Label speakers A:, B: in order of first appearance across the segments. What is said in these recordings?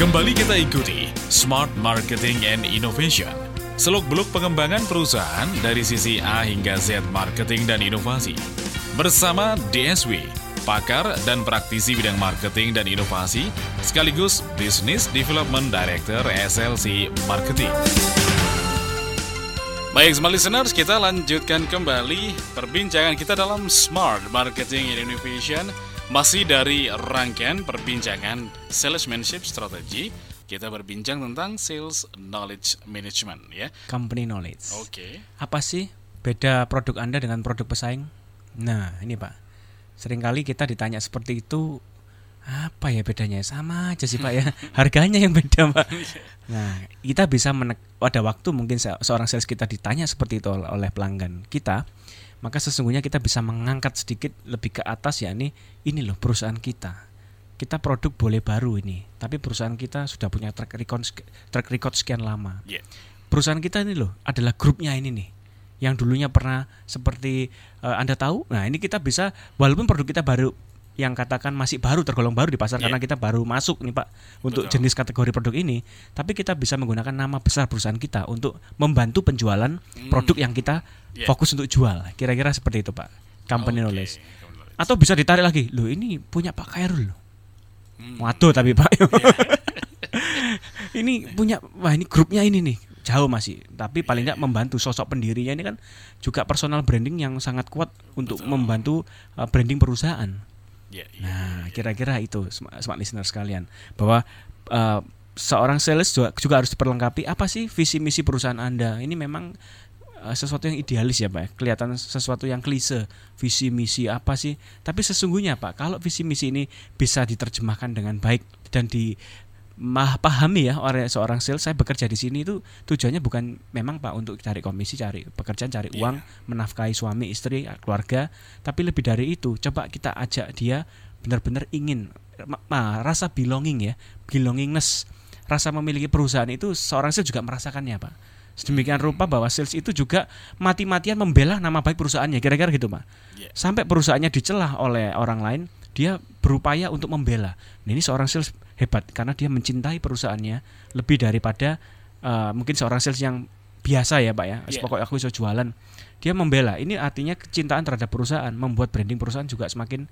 A: Kembali kita ikuti Smart Marketing and Innovation. Seluk-beluk pengembangan perusahaan dari sisi A hingga Z marketing dan inovasi. Bersama DSW, pakar dan praktisi bidang marketing dan inovasi, sekaligus Business Development Director SLC Marketing. Baik, smart listeners, kita lanjutkan kembali perbincangan kita dalam Smart Marketing and Innovation. Masih dari rangkaian perbincangan Salesmanship Strategy, kita berbincang tentang Sales Knowledge Management ya.
B: company knowledge.
A: Oke.
B: Apa sih beda produk Anda dengan produk pesaing? Nah, ini Pak. Seringkali kita ditanya seperti itu, apa ya bedanya? Sama aja sih Pak ya. Harganya yang beda Pak. Nah, kita bisa menek pada waktu mungkin se- seorang sales kita ditanya seperti itu ol- oleh pelanggan kita, maka sesungguhnya kita bisa mengangkat sedikit lebih ke atas ya ini ini loh perusahaan kita. Kita produk boleh baru ini, tapi perusahaan kita sudah punya track record track record sekian lama
A: Ya.
B: perusahaan kita ini loh adalah grupnya ini nih yang dulunya pernah seperti eh, anda tahu nah ini kita bisa walaupun produk kita baru yang katakan masih baru tergolong baru di pasar
A: Iya.
B: karena kita baru masuk nih pak untuk
A: Betul.
B: jenis kategori produk ini tapi kita bisa menggunakan nama besar perusahaan kita untuk membantu penjualan produk yang kita
A: Iya.
B: fokus untuk jual kira-kira seperti itu pak company
A: Oke,
B: knowledge atau bisa ditarik lagi loh ini punya pak Khairul loh
A: Hmm.
B: Waduh tapi Pak. ini punya wah ini grupnya ini nih jauh masih tapi paling
A: Iya,
B: nggak membantu sosok pendirinya ini kan juga personal branding yang sangat kuat untuk
A: Betul.
B: membantu uh, branding perusahaan.
A: Ya, ya.
B: Nah kira-kira itu smart, smart listener sekalian bahwa uh, seorang sales juga, juga harus diperlengkapi apa sih visi misi perusahaan anda ini memang uh, sesuatu yang idealis ya pak ya. kelihatan sesuatu yang klise visi misi apa sih tapi sesungguhnya pak kalau visi misi ini bisa diterjemahkan dengan baik dan di mah pahami ya oleh seorang sales saya bekerja di sini itu tujuannya bukan memang pak untuk cari komisi cari pekerjaan cari
A: Iya.
B: uang menafkahi suami istri keluarga tapi lebih dari itu coba kita ajak dia benar-benar ingin ma- rasa belonging ya belongingness rasa memiliki perusahaan itu seorang sales juga merasakannya pak sedemikian rupa bahwa sales itu juga mati-matian membela nama baik perusahaannya kira-kira gitu pak
A: Ya.
B: sampai perusahaannya dicelah oleh orang lain dia berupaya untuk membela nah, ini seorang sales hebat karena dia mencintai perusahaannya lebih daripada eh, mungkin seorang sales yang biasa ya pak ya.
A: Iya.
B: pokoknya aku bisa jualan. Dia membela. Ini artinya kecintaan terhadap perusahaan membuat branding perusahaan juga semakin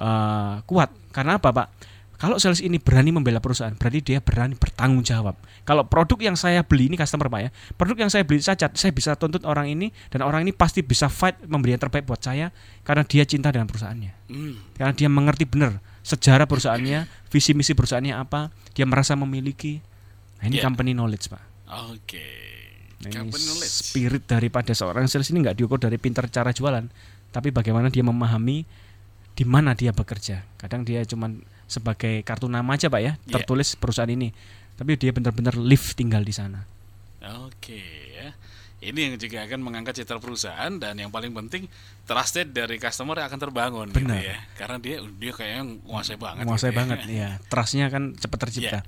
B: eh, kuat. Karena apa pak? Kalau sales ini berani membela perusahaan berarti dia berani bertanggung jawab. Kalau produk yang saya beli ini customer pak ya produk yang saya beli saja saya bisa tuntut orang ini dan orang ini pasti bisa fight memberi yang terbaik buat saya karena dia cinta dengan perusahaannya.
A: Hmm.
B: karena dia mengerti benar sejarah perusahaannya visi misi perusahaannya apa dia merasa memiliki nah, ini
A: Iya.
B: company knowledge pak
A: Oke.
B: Nah, ini
A: Company knowledge.
B: spirit daripada seorang sales ini nggak diukur dari pintar cara jualan, tapi bagaimana dia memahami di mana dia bekerja. Kadang dia cuman sebagai kartu nama aja pak ya,
A: Iya.
B: tertulis perusahaan ini, tapi dia benar-benar live tinggal di sana.
A: Oke ya. Ini yang juga akan mengangkat citra perusahaan dan yang paling penting trusted dari customer akan terbangun gitu
B: Benar.
A: ya. Karena dia dia kayaknya nguasai banget.
B: Menguasai
A: gitu ya.
B: banget, ya. Trustnya kan cepat tercipta.
A: Iya.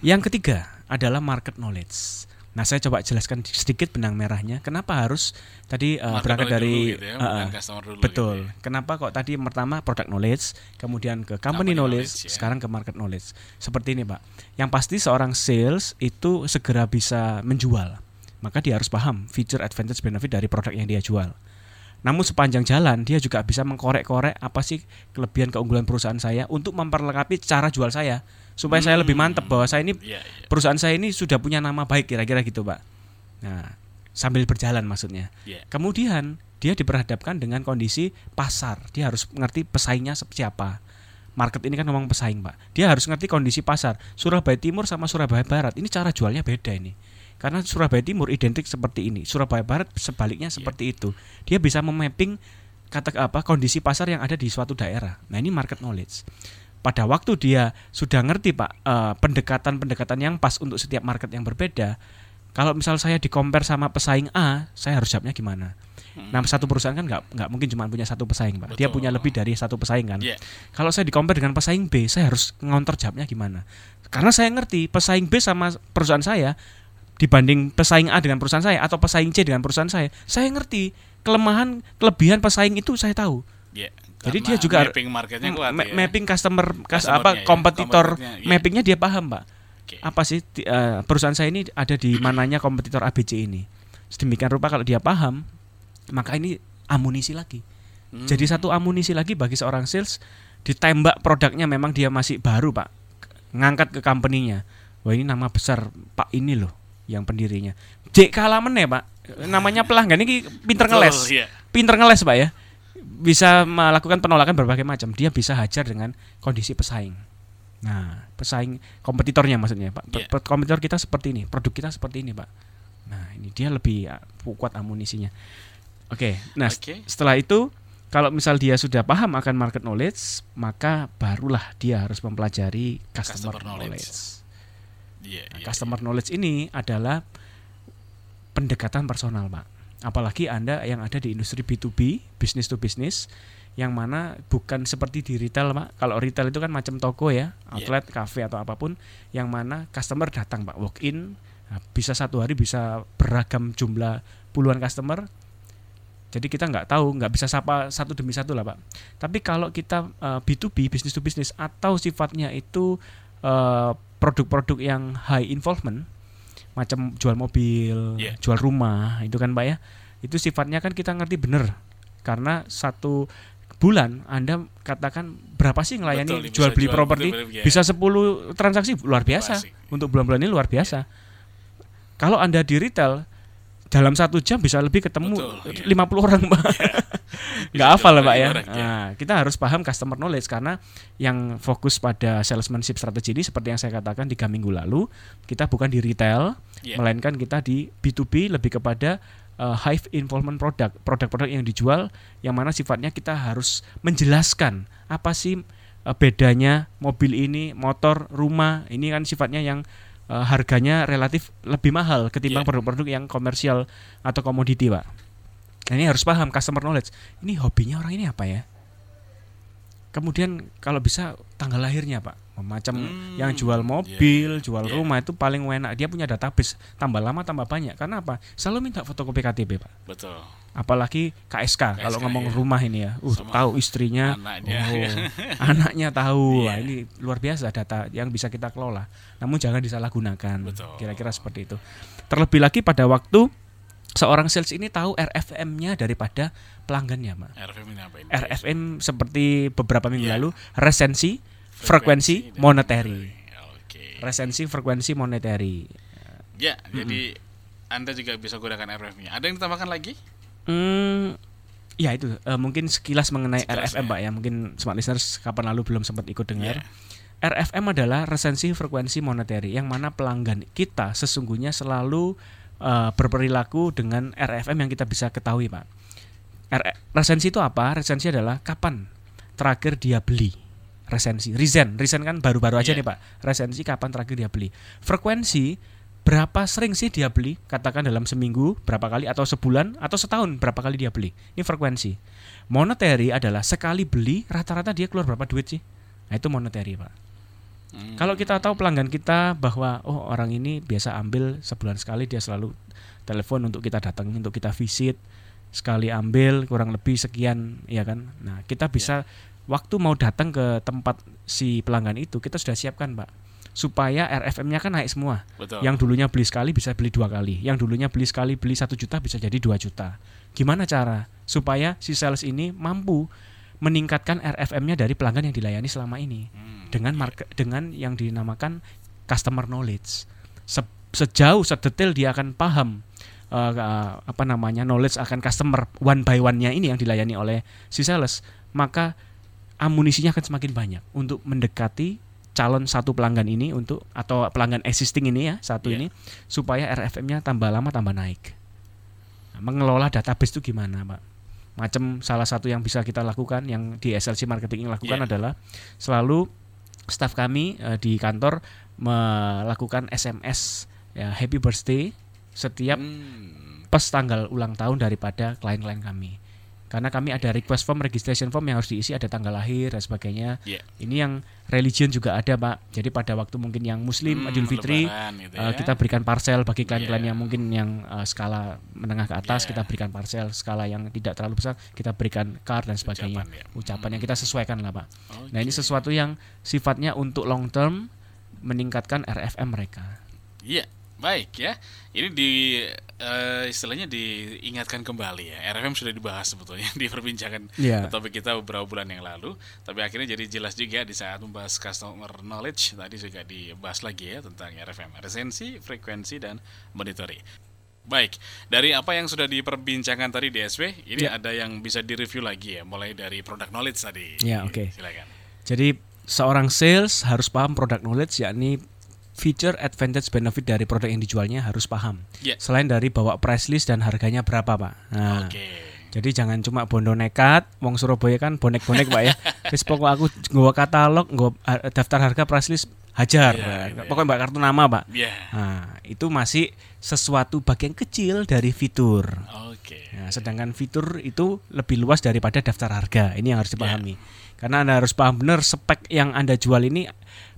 B: Yang ketiga adalah market knowledge. Nah, saya coba jelaskan sedikit benang merahnya. Kenapa harus tadi uh,
A: Market
B: berangkat dari
A: gitu ya,
B: uh,
A: dulu
B: betul.
A: gitu ya.
B: Kenapa kok tadi pertama product knowledge, kemudian ke
A: Company
B: company, knowledge,
A: knowledge, ya.
B: sekarang ke market knowledge. Seperti ini, Pak. Yang pasti seorang sales itu segera bisa menjual. Maka dia harus paham feature, advantage, benefit dari produk yang dia jual. Namun sepanjang jalan dia juga bisa mengkorek-korek apa sih kelebihan keunggulan perusahaan saya untuk memperlengkapi cara jual saya supaya saya lebih mantep bahwa saya ini
A: Iya, iya.
B: perusahaan saya ini sudah punya nama baik kira-kira gitu pak. Nah sambil berjalan maksudnya.
A: Iya.
B: Kemudian dia diperhadapkan dengan kondisi pasar. Dia harus mengerti pesaingnya siapa. Market ini kan ngomong pesaing pak. Dia harus ngerti kondisi pasar. Surabaya Timur sama Surabaya Barat ini cara jualnya beda ini. Karena Surabaya Timur identik seperti ini, Surabaya Barat sebaliknya seperti itu. Dia bisa memapping kata apa kondisi pasar yang ada di suatu daerah. Nah ini market knowledge. Pada waktu dia sudah ngerti pak eh, pendekatan-pendekatan yang pas untuk setiap market yang berbeda. Kalau misal saya di compare sama pesaing A, saya harus jawabnya gimana? Nah satu perusahaan kan nggak nggak mungkin cuma punya satu pesaing pak. Dia
A: Betul.
B: punya lebih dari satu pesaing kan.
A: Iya.
B: Kalau saya di compare dengan pesaing B, saya harus ngontor jawabnya gimana? Karena saya ngerti pesaing B sama perusahaan saya dibanding pesaing A dengan perusahaan saya atau pesaing C dengan perusahaan saya, saya ngerti kelemahan kelebihan pesaing itu saya tahu.
A: Iya.
B: Jadi dia juga
A: mapping marketnya kuat
B: Ma-
A: ya.
B: mapping customer kas-
A: Customernya
B: apa
A: ya,
B: kompetitor
A: iya.
B: mappingnya dia paham pak
A: Oke.
B: apa sih eh, perusahaan saya ini ada di mananya kompetitor ABC ini. Sedemikian rupa kalau dia paham, maka ini amunisi lagi.
A: Hmm.
B: Jadi satu amunisi lagi bagi seorang sales ditembak produknya memang dia masih baru pak, ngangkat ke company-nya. Wah ini nama besar Pak ini loh yang pendirinya. J kalah meneh pak, namanya pelanggan ini pinter ngeles,
A: iya.
B: pinter ngeles pak ya. Bisa melakukan penolakan berbagai macam. Dia bisa hajar dengan kondisi pesaing. Nah, pesaing kompetitornya maksudnya pak.
A: Iya.
B: Pe- Kompetitor kita seperti ini, produk kita seperti ini pak. Nah ini dia lebih uh, kuat amunisinya. Oke, nah
A: Oke.
B: setelah itu kalau misal dia sudah paham akan market knowledge, maka barulah dia harus mempelajari customer,
A: Customer knowledge.
B: knowledge.
A: Iya,
B: Nah,
A: iya,
B: customer knowledge ini adalah pendekatan personal, Pak. Apalagi Anda yang ada di industri B2B, business to business, yang mana bukan seperti di retail, Pak. Kalau retail itu kan macam toko ya, outlet, cafe atau apa pun, yang mana customer datang, Pak, walk in, Nah, bisa satu hari bisa beragam jumlah puluhan customer. Jadi kita nggak tahu, nggak bisa sapa satu demi satu lah, Pak. Tapi kalau kita eh, B2B, business to business, atau sifatnya itu eh, produk-produk yang high involvement, macam jual mobil,
A: Iya.
B: jual rumah, itu kan Pak ya. Itu sifatnya kan kita ngerti bener. Karena satu bulan Anda katakan berapa sih ngelayani
A: Betul,
B: jual beli properti? Bisa 10 transaksi luar biasa.
A: Klasik.
B: Untuk bulan-bulan ini luar biasa. Kalau Anda di retail dalam satu jam bisa lebih ketemu
A: Betul, iya.
B: 50 orang, Pak. Nggak hafal lah Pak ya.
A: orang, iya.
B: Nah, kita harus paham customer knowledge karena yang fokus pada salesmanship strategi ini seperti yang saya katakan tiga minggu lalu kita bukan di retail,
A: Iya.
B: melainkan kita di B2B lebih kepada uh, high involvement product, produk-produk yang dijual yang mana sifatnya kita harus menjelaskan apa sih uh, bedanya mobil ini, motor, rumah ini kan sifatnya yang uh, harganya relatif lebih mahal ketimbang
A: Iya.
B: produk-produk yang komersial atau komoditi, Pak. Nah, ini harus paham customer knowledge. Ini hobinya orang ini apa ya? Kemudian kalau bisa tanggal lahirnya, Pak. Macam
A: Hmm,
B: yang jual
A: iya,
B: mobil,
A: iya,
B: jual
A: iya.
B: rumah itu paling enak. Dia punya database, tambah lama tambah banyak. Karena apa? Selalu minta fotokopi KTP, Pak.
A: Betul.
B: Apalagi KSK, kalau
A: KSK,
B: ngomong
A: iya.
B: rumah ini ya. Uh,
A: Sama
B: tahu istrinya.
A: anaknya.
B: Oh, anaknya tahu. Wah,
A: Iya.
B: ini luar biasa data yang bisa kita kelola. Namun jangan disalahgunakan.
A: Betul.
B: Kira-kira seperti itu. Terlebih lagi pada waktu seorang sales ini tahu RFM-nya daripada pelanggannya, Pak.
A: RFM ini apa ini?
B: RFM seperti beberapa minggu
A: Iya.
B: lalu resensi, frekuensi,
A: dan
B: monetary.
A: Oke.
B: Resensi, frekuensi, monetary.
A: Ya, jadi Anda juga bisa gunakan RFM-nya. Ada yang ditambahkan lagi?
B: Hmm, ya itu eh, mungkin sekilas mengenai
A: Sekilas,
B: RFM
A: ya.
B: Pak ya. Mungkin smart listeners kapan lalu belum sempat ikut dengar.
A: Ya.
B: RFM adalah resensi frekuensi monetary yang mana pelanggan kita sesungguhnya selalu eh, berperilaku dengan RFM yang kita bisa ketahui Pak. R- resensi itu apa? Resensi adalah kapan terakhir dia beli. Resensi, reason, reason kan baru-baru aja
A: Iya.
B: nih Pak. Resensi kapan terakhir dia beli. Frekuensi berapa sering sih dia beli? Katakan dalam seminggu berapa kali atau sebulan atau setahun berapa kali dia beli. Ini frekuensi. Monetary adalah sekali beli rata-rata dia keluar berapa duit sih? Nah, itu monetary, Pak.
A: Hmm.
B: Kalau kita tahu pelanggan kita bahwa oh orang ini biasa ambil sebulan sekali dia selalu telepon untuk kita datang untuk kita visit sekali ambil kurang lebih sekian ya kan. Nah, kita bisa waktu mau datang ke tempat si pelanggan itu kita sudah siapkan, Pak. Supaya RFM-nya kan naik semua.
A: Betul.
B: Yang dulunya beli sekali bisa beli dua kali. Yang dulunya beli sekali beli satu juta bisa jadi dua juta. Gimana cara supaya si sales ini mampu meningkatkan RFM-nya dari pelanggan yang dilayani selama ini
A: Hmm.
B: dengan market dengan yang dinamakan customer knowledge. Se- sejauh sedetail dia akan paham eh, apa namanya knowledge akan customer one by one-nya ini yang dilayani oleh si sales, maka amunisinya akan semakin banyak untuk mendekati calon satu pelanggan ini untuk atau pelanggan existing ini ya satu
A: Iya.
B: ini supaya RFM-nya tambah lama tambah naik. Nah, mengelola database itu gimana, Pak? Macam salah satu yang bisa kita lakukan yang di SLC marketing lakukan
A: Iya.
B: adalah selalu staf kami eh, di kantor melakukan SMS ya happy birthday setiap
A: Hmm.
B: pas tanggal ulang tahun daripada klien-klien kami. Karena kami ada request form, registration form yang harus diisi, ada tanggal lahir dan sebagainya.
A: Iya.
B: Ini yang religion juga ada, Pak. Jadi pada waktu mungkin yang Muslim,
A: Hmm,
B: Idul Fitri,
A: gitu
B: eh,
A: ya.
B: kita berikan parcel bagi klien-klien
A: Iya.
B: yang mungkin yang eh, skala menengah ke atas,
A: Iya.
B: kita berikan parcel. Skala yang tidak terlalu besar, kita berikan card dan sebagainya.
A: Ucapan, ya.
B: Ucapan yang kita sesuaikan lah, Pak. Nah ini sesuatu yang sifatnya untuk long term meningkatkan RFM mereka.
A: Iya, baik ya. Ini di eh, istilahnya diingatkan kembali ya. RFM sudah dibahas sebetulnya di perbincangan
B: Iya.
A: topik kita beberapa bulan yang lalu. Tapi akhirnya jadi jelas juga di saat membahas customer knowledge tadi juga dibahas lagi ya tentang RFM, resensi, frekuensi dan monitoring. Baik, dari apa yang sudah diperbincangkan tadi di SW, ini
B: Ya.
A: ada yang bisa direview lagi ya, mulai dari product knowledge tadi.
B: Ya, oke.
A: Silakan.
B: Jadi seorang sales harus paham product knowledge yakni feature, advantage, benefit dari produk yang dijualnya harus paham.
A: Ya.
B: Selain dari bawa price list dan harganya berapa, Pak. Nah,
A: Oke.
B: Jadi jangan cuma bondo nekat, wong Surabaya kan bonek-bonek Pak ya. Wis pokok aku nggawa katalog, nggawa daftar harga price list hajar.
A: Iya,
B: Pak.
A: gitu ya.
B: Pokoknya mbak kartu nama, Pak.
A: Ya.
B: Nah, itu masih sesuatu bagian kecil dari fitur.
A: Oke.
B: Nah, sedangkan fitur itu lebih luas daripada daftar harga. Ini yang harus dipahami. Karena Anda harus paham benar spek yang Anda jual ini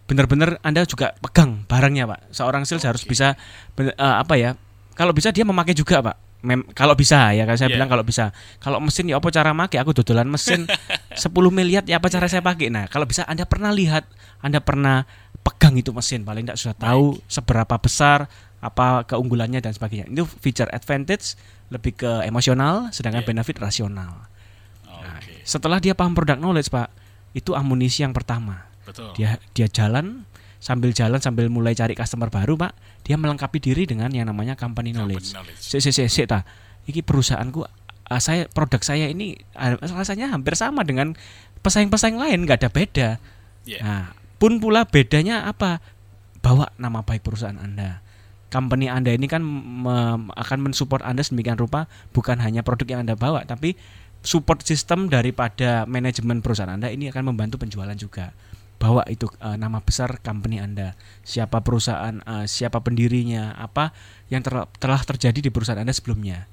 B: benar-benar Anda juga pegang barangnya, Pak. Seorang sales harus
A: Oke.
B: bisa ben- eh, apa ya? Kalau bisa dia memakai juga, Pak. Mem- kalau bisa ya, kalau saya
A: Iya.
B: bilang kalau bisa. Kalau mesin ya apa cara make? Aku dodolan mesin 10 miliar ya apa cara saya pakai? Nah, kalau bisa Anda pernah lihat, Anda pernah pegang itu mesin, paling tidak sudah tahu seberapa besar apa keunggulannya dan sebagainya. Itu feature advantage lebih ke emosional, sedangkan
A: Iya.
B: benefit rasional. Nah,
A: Oke.
B: setelah dia paham product knowledge, Pak, itu amunisi yang pertama.
A: Betul.
B: Dia dia jalan sambil jalan sambil mulai cari customer baru, Pak. Dia melengkapi diri dengan yang namanya company knowledge.
A: Company knowledge.
B: Sik sik sik sik, ta. Iki perusahaanku ah, saya produk saya ini ah, rasanya hampir sama dengan pesaing-pesaing lain, nggak ada beda.
A: Iya.
B: Nah, pun pula bedanya apa? Bawa nama baik perusahaan Anda. Company Anda ini kan me- akan mensupport Anda sedemikian rupa bukan hanya produk yang Anda bawa, tapi support sistem daripada manajemen perusahaan Anda ini akan membantu penjualan juga. Bawa itu eh, nama besar company Anda, siapa perusahaan, eh, siapa pendirinya, apa yang ter- telah terjadi di perusahaan Anda sebelumnya.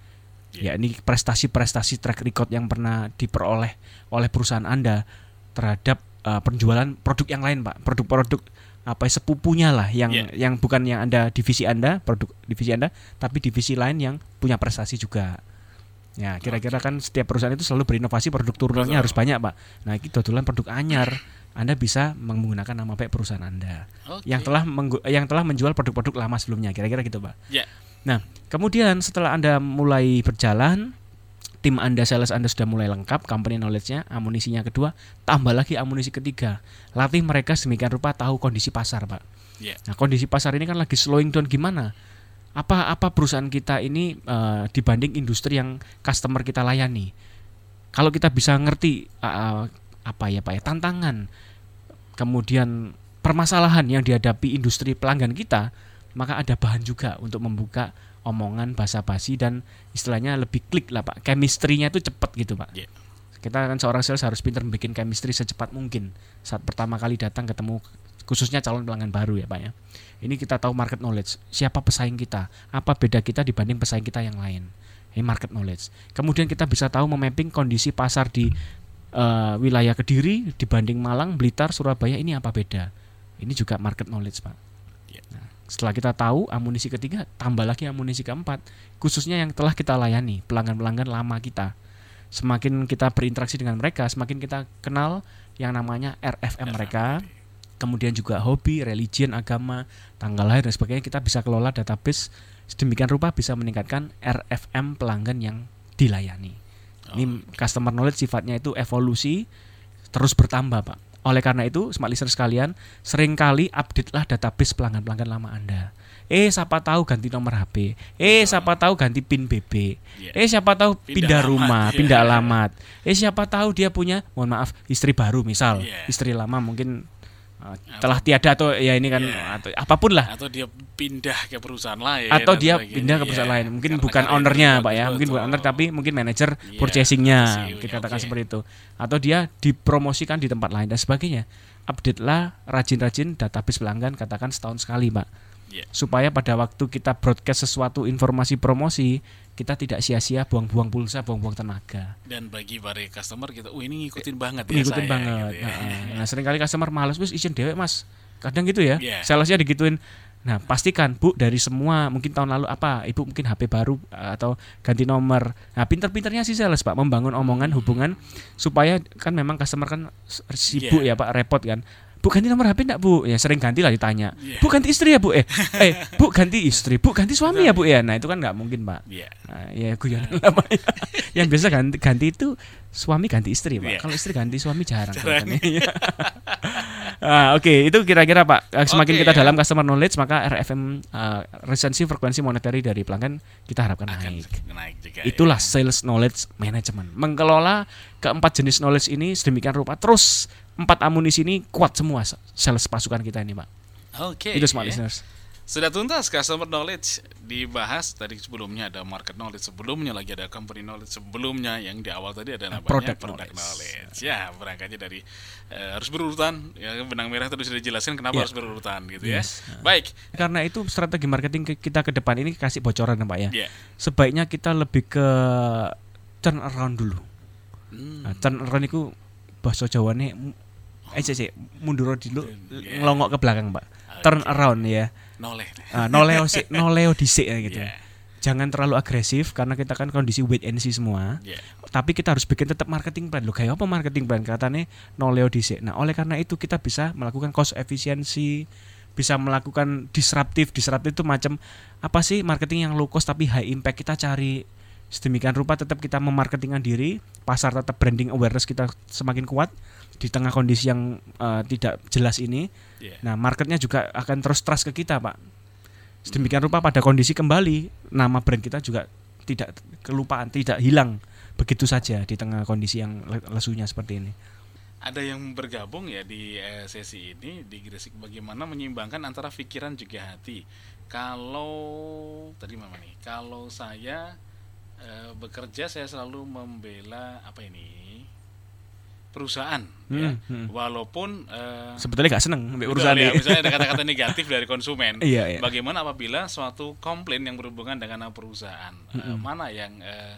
A: Iya.
B: Ya, ini prestasi-prestasi track record yang pernah diperoleh oleh perusahaan Anda terhadap eh, penjualan produk yang lain, Pak. Produk-produk apa ya, sepupunya lah yang
A: Iya.
B: yang bukan yang Anda divisi Anda, produk divisi Anda, tapi divisi lain yang punya prestasi juga. Ya, kira-kira kan setiap perusahaan itu selalu berinovasi produk turunannya harus banyak, Pak. Nah, itu dodolan produk anyar. Anda bisa menggunakan nama baik perusahaan Anda
A: Oke.
B: yang telah yang telah menjual produk-produk lama sebelumnya, kira-kira gitu, Pak.
A: Ya.
B: Nah, kemudian setelah Anda mulai berjalan, tim Anda, sales Anda sudah mulai lengkap, company knowledge-nya, amunisinya kedua, tambah lagi amunisi ketiga. Latih mereka sedemikian rupa tahu kondisi pasar, Pak.
A: Ya.
B: Nah, kondisi pasar ini kan lagi slowing down gimana? Apa apa perusahaan kita ini eh, dibanding industri yang customer kita layani? Kalau kita bisa ngerti eh, apa ya Pak ya tantangan, kemudian permasalahan yang dihadapi industri pelanggan kita, maka ada bahan juga untuk membuka omongan basa-basi dan istilahnya lebih klik lah Pak. Chemistry-nya itu cepat gitu Pak.
A: Iya.
B: Kita kan seorang sales harus pintar bikin chemistry secepat mungkin saat pertama kali datang ketemu khususnya calon pelanggan baru ya Pak ya. Ini kita tahu market knowledge, siapa pesaing kita, apa beda kita dibanding pesaing kita yang lain. Ini market knowledge. Kemudian kita bisa tahu memapping kondisi pasar di eh, wilayah Kediri dibanding Malang, Blitar, Surabaya ini apa beda. Ini juga market knowledge, Pak.
A: Ya.
B: Nah, setelah kita tahu amunisi ketiga, tambah lagi amunisi keempat, khususnya yang telah kita layani, pelanggan-pelanggan lama kita. Semakin kita berinteraksi dengan mereka, semakin kita kenal yang namanya RFM mereka, kemudian juga hobi, religion, agama, tanggal lahir dan sebagainya kita bisa kelola database sedemikian rupa bisa meningkatkan RFM pelanggan yang dilayani. Ini customer knowledge sifatnya itu evolusi terus bertambah, Pak. Oleh karena itu, smart listener sekalian, sering kali update lah database pelanggan-pelanggan lama Anda. Eh, siapa tahu ganti nomor HP. Eh, siapa tahu ganti PIN BB.
A: Iya.
B: Eh, siapa tahu
A: Pindah
B: pindah, rumah,
A: iya.
B: pindah alamat. Eh, siapa tahu dia punya, mohon maaf, istri baru misal.
A: Iya.
B: Istri lama mungkin telah tiada atau ya ini kan
A: Iya.
B: atau apa pun lah.
A: Atau dia pindah ke perusahaan lain
B: atau dia pindah ke perusahaan
A: Iya,
B: lain. Mungkin
A: karena
B: bukan ownernya pak ya. Mungkin bukan owner tapi mungkin manajer
A: Iya,
B: purchasingnya kita katakan
A: oke.
B: seperti itu. Atau dia dipromosikan di tempat lain dan sebagainya. Update lah rajin-rajin database pelanggan katakan setahun sekali pak
A: Iya.
B: supaya pada waktu kita broadcast sesuatu informasi promosi kita tidak sia-sia buang-buang pulsa buang-buang tenaga.
A: Dan bagi para customer kita oh ini ngikutin banget ya
B: ngikutin
A: saya,
B: banget.
A: gitu ya.
B: Nah, nah sering kali customer males wis izin dewek mas. Kadang gitu ya
A: Iya.
B: salesnya digituin. Nah pastikan bu dari semua mungkin tahun lalu apa ibu mungkin HP baru eh, atau ganti nomor. Nah pinter-pinternya sih sales pak membangun omongan hubungan supaya kan memang customer kan sibuk
A: Iya.
B: ya pak repot kan Bu ganti nomor HP enggak Bu? Ya sering ganti lah ditanya.
A: Iya.
B: Bu ganti istri ya Bu? Eh, eh Bu ganti istri, Bu ganti suami ya Bu ya. Nah itu kan nggak mungkin Pak.
A: Iya.
B: Nah, ya guyonan namanya. Yang biasa ganti ganti itu suami ganti istri Pak.
A: Iya.
B: Kalau istri ganti suami jarang. Iya. Ah, Oke itu kira-kira Pak. Eh, Semakin
A: Oke,
B: kita
A: ya.
B: dalam customer knowledge maka RFM eh, resensi frekuensi monetary dari pelanggan kita harapkan
A: Akan
B: naik.
A: naik juga. ya.
B: Itulah sales knowledge management. Mengelola keempat jenis knowledge ini sedemikian rupa terus empat amunisi ini kuat semua sales pasukan kita ini, Pak.
A: Oke.
B: Itu smart
A: ya.
B: listeners.
A: Sudah tuntas customer knowledge dibahas tadi sebelumnya ada market knowledge sebelumnya lagi ada company knowledge sebelumnya yang di awal tadi ada namanya
B: product
A: product,
B: knowledge.
A: knowledge. Ya, berangkatnya dari eh, harus berurutan ya benang merah tadi sudah dijelaskan kenapa
B: Ya.
A: harus berurutan gitu
B: Yes.
A: ya. Baik.
B: Karena itu strategi marketing ke- kita ke depan ini kasih bocoran ya, Pak ya.
A: Ya.
B: Sebaiknya kita lebih ke turn around dulu.
A: Hmm.
B: Nah, turn around itu bahasa Jawane mu- eh cek, cek, mundur dulu
A: Yeah.
B: ngelongok ke belakang, Pak. Turn around ya.
A: Noleh.
B: Ah, noleo sik, noleo dhisik ya gitu.
A: Ya.
B: Jangan terlalu agresif karena kita kan kondisi wait and see semua.
A: Ya.
B: tapi kita harus bikin tetap marketing plan. Loh, kayak apa marketing plan? Katanya noleo dhisik. Nah, oleh karena itu kita bisa melakukan cost efisiensi, bisa melakukan disruptif. Disruptif itu macam apa sih marketing yang low cost tapi high impact kita cari sedemikian rupa tetap kita memarketingkan diri, pasar tetap branding awareness kita semakin kuat di tengah kondisi yang eh, tidak jelas ini.
A: Ya.
B: Nah, marketnya juga akan terus trust ke kita, Pak. Sedemikian rupa pada kondisi kembali, nama brand kita juga tidak kelupaan, tidak hilang begitu saja di tengah kondisi yang le- lesunya seperti ini.
A: Ada yang bergabung ya di eh, sesi ini di Gresik bagaimana menyeimbangkan antara pikiran juga hati. Kalau tadi mana nih? Kalau saya eh, bekerja saya selalu membela apa ini? perusahaan ya.
B: Hmm, hmm.
A: Walaupun eh,
B: Sebetulnya gak seneng ambil urusan
A: ya, misalnya ada kata-kata negatif dari konsumen.
B: Iya, iya.
A: Bagaimana apabila suatu komplain yang berhubungan dengan perusahaan eh, mana yang eh,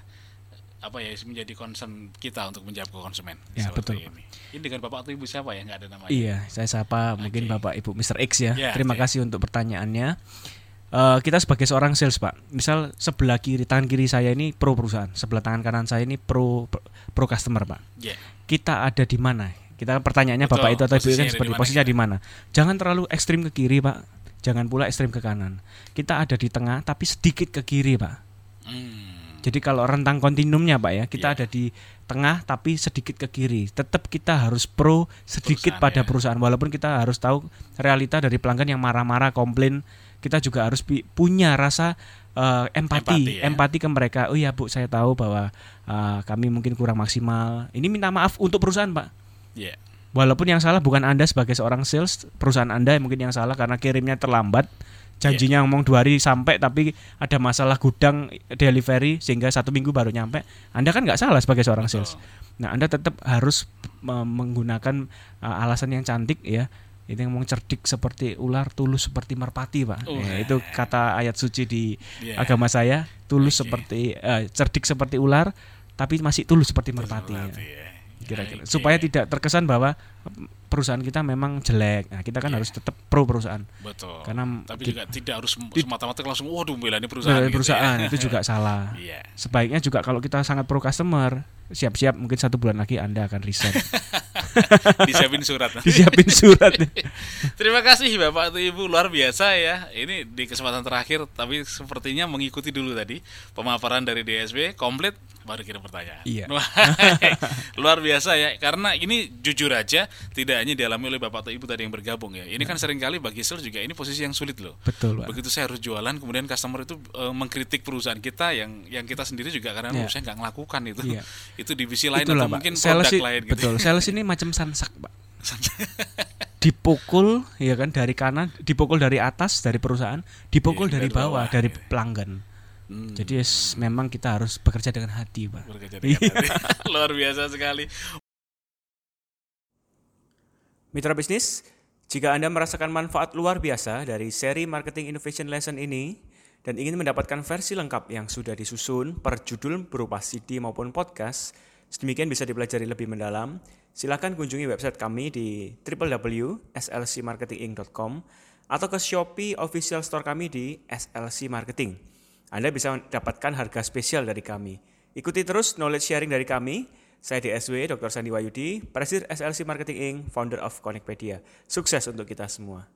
A: apa ya menjadi concern kita untuk menjawab ke konsumen
B: Ya, betul,
A: ini. Ini dengan bapak atau ibu siapa ya nggak ada namanya?
B: Iya, saya sapa mungkin
A: Oke.
B: Bapak Ibu Mr. X ya.
A: Ya,
B: Terima
A: oke.
B: kasih untuk pertanyaannya. Eh, kita sebagai seorang sales, Pak. Misal sebelah kiri tangan kiri saya ini pro perusahaan, sebelah tangan kanan saya ini pro pro customer, Pak.
A: Ya.
B: Kita ada di mana? Kita pertanyaannya
A: Betul,
B: Bapak itu atau Ibu kan seperti
A: di mana
B: posisinya di mana? Jangan terlalu ekstrim ke kiri, Pak. Jangan pula ekstrim ke kanan. Kita ada di tengah tapi sedikit ke kiri, Pak.
A: Hmm.
B: Jadi kalau rentang kontinumnya Pak ya, kita
A: Iya.
B: ada di tengah tapi sedikit ke kiri. Tetap kita harus pro sedikit
A: Perusahaan,
B: pada
A: ya.
B: perusahaan walaupun kita harus tahu realita dari pelanggan yang marah-marah, komplain. Kita juga harus punya rasa eh, empati,
A: Empati,
B: empati,
A: ya.
B: ke mereka. Oh iya Bu, saya tahu bahwa eh, kami mungkin kurang maksimal. Ini minta maaf untuk perusahaan Pak.
A: Ya.
B: Walaupun yang salah bukan Anda sebagai seorang sales, perusahaan Anda yang mungkin yang salah karena kirimnya terlambat. Janjinya ngomong dua hari sampai tapi ada masalah gudang delivery sehingga satu minggu baru nyampe. Anda kan nggak salah sebagai seorang sales. Nah, Anda tetap harus me- menggunakan uh, alasan yang cantik ya. Itu yang ngomong cerdik seperti ular, tulus seperti merpati, Pak.
A: Oh.
B: Ya, itu kata ayat suci di
A: Ya.
B: agama saya, tulus
A: Oke.
B: seperti eh, cerdik seperti ular tapi masih tulus seperti merpati. ya
A: ya.
B: kira-kira
A: Oke.
B: supaya tidak terkesan bahwa perusahaan kita memang jelek. Nah, kita kan
A: Iya.
B: harus tetap pro perusahaan.
A: Betul.
B: Karena
A: tapi
B: kita-
A: juga tidak harus semata-mata langsung waduh ini perusahaan.
B: Dari
A: gitu
B: perusahaan
A: ya.
B: itu juga salah.
A: Iya.
B: Sebaiknya juga kalau kita sangat pro customer, siap-siap mungkin satu bulan lagi Anda akan resign.
A: Disiapin surat.
B: Disiapin surat.
A: Terima kasih Bapak atau Ibu luar biasa ya. Ini di kesempatan terakhir tapi sepertinya mengikuti dulu tadi pemaparan dari DSB komplit baru kirim pertanyaan.
B: Iya.
A: Luar biasa ya. Karena ini jujur aja tidak hanya dialami oleh Bapak atau Ibu tadi yang bergabung ya. Ini kan sering kali bagi sales juga ini posisi yang sulit loh.
B: Betul, Pak.
A: Begitu saya harus jualan kemudian customer itu eh, mengkritik perusahaan kita yang yang kita sendiri juga karena
B: Iya.
A: saya nggak ngelakukan itu.
B: Iya.
A: Itu divisi lain
B: Itulah,
A: atau
B: Pak.
A: mungkin
B: Sales
A: produk
B: i-
A: lain gitu.
B: Betul. Sales ini macam sansak, Pak. dipukul ya kan dari kanan, dipukul dari atas dari perusahaan, dipukul
A: Iya,
B: dari
A: dari
B: bawah
A: bawah,
B: dari
A: iya.
B: pelanggan.
A: Hmm.
B: Jadi yes, memang kita harus bekerja dengan hati, Pak.
A: Bekerja
B: Iya.
A: dengan hati. luar biasa sekali.
B: Mitra bisnis, jika Anda merasakan manfaat luar biasa dari seri Marketing Innovation Lesson ini dan ingin mendapatkan versi lengkap yang sudah disusun per judul berupa CD maupun podcast, sedemikian bisa dipelajari lebih mendalam, silakan kunjungi website kami di www.slcmarketinginc.com atau ke Shopee official store kami di SLC Marketing. Anda bisa mendapatkan harga spesial dari kami. Ikuti terus knowledge sharing dari kami. Saya DSW Dr. Sandi Wayudi, Presiden SLC Marketing Inc., founder of Connectpedia. Sukses untuk kita semua.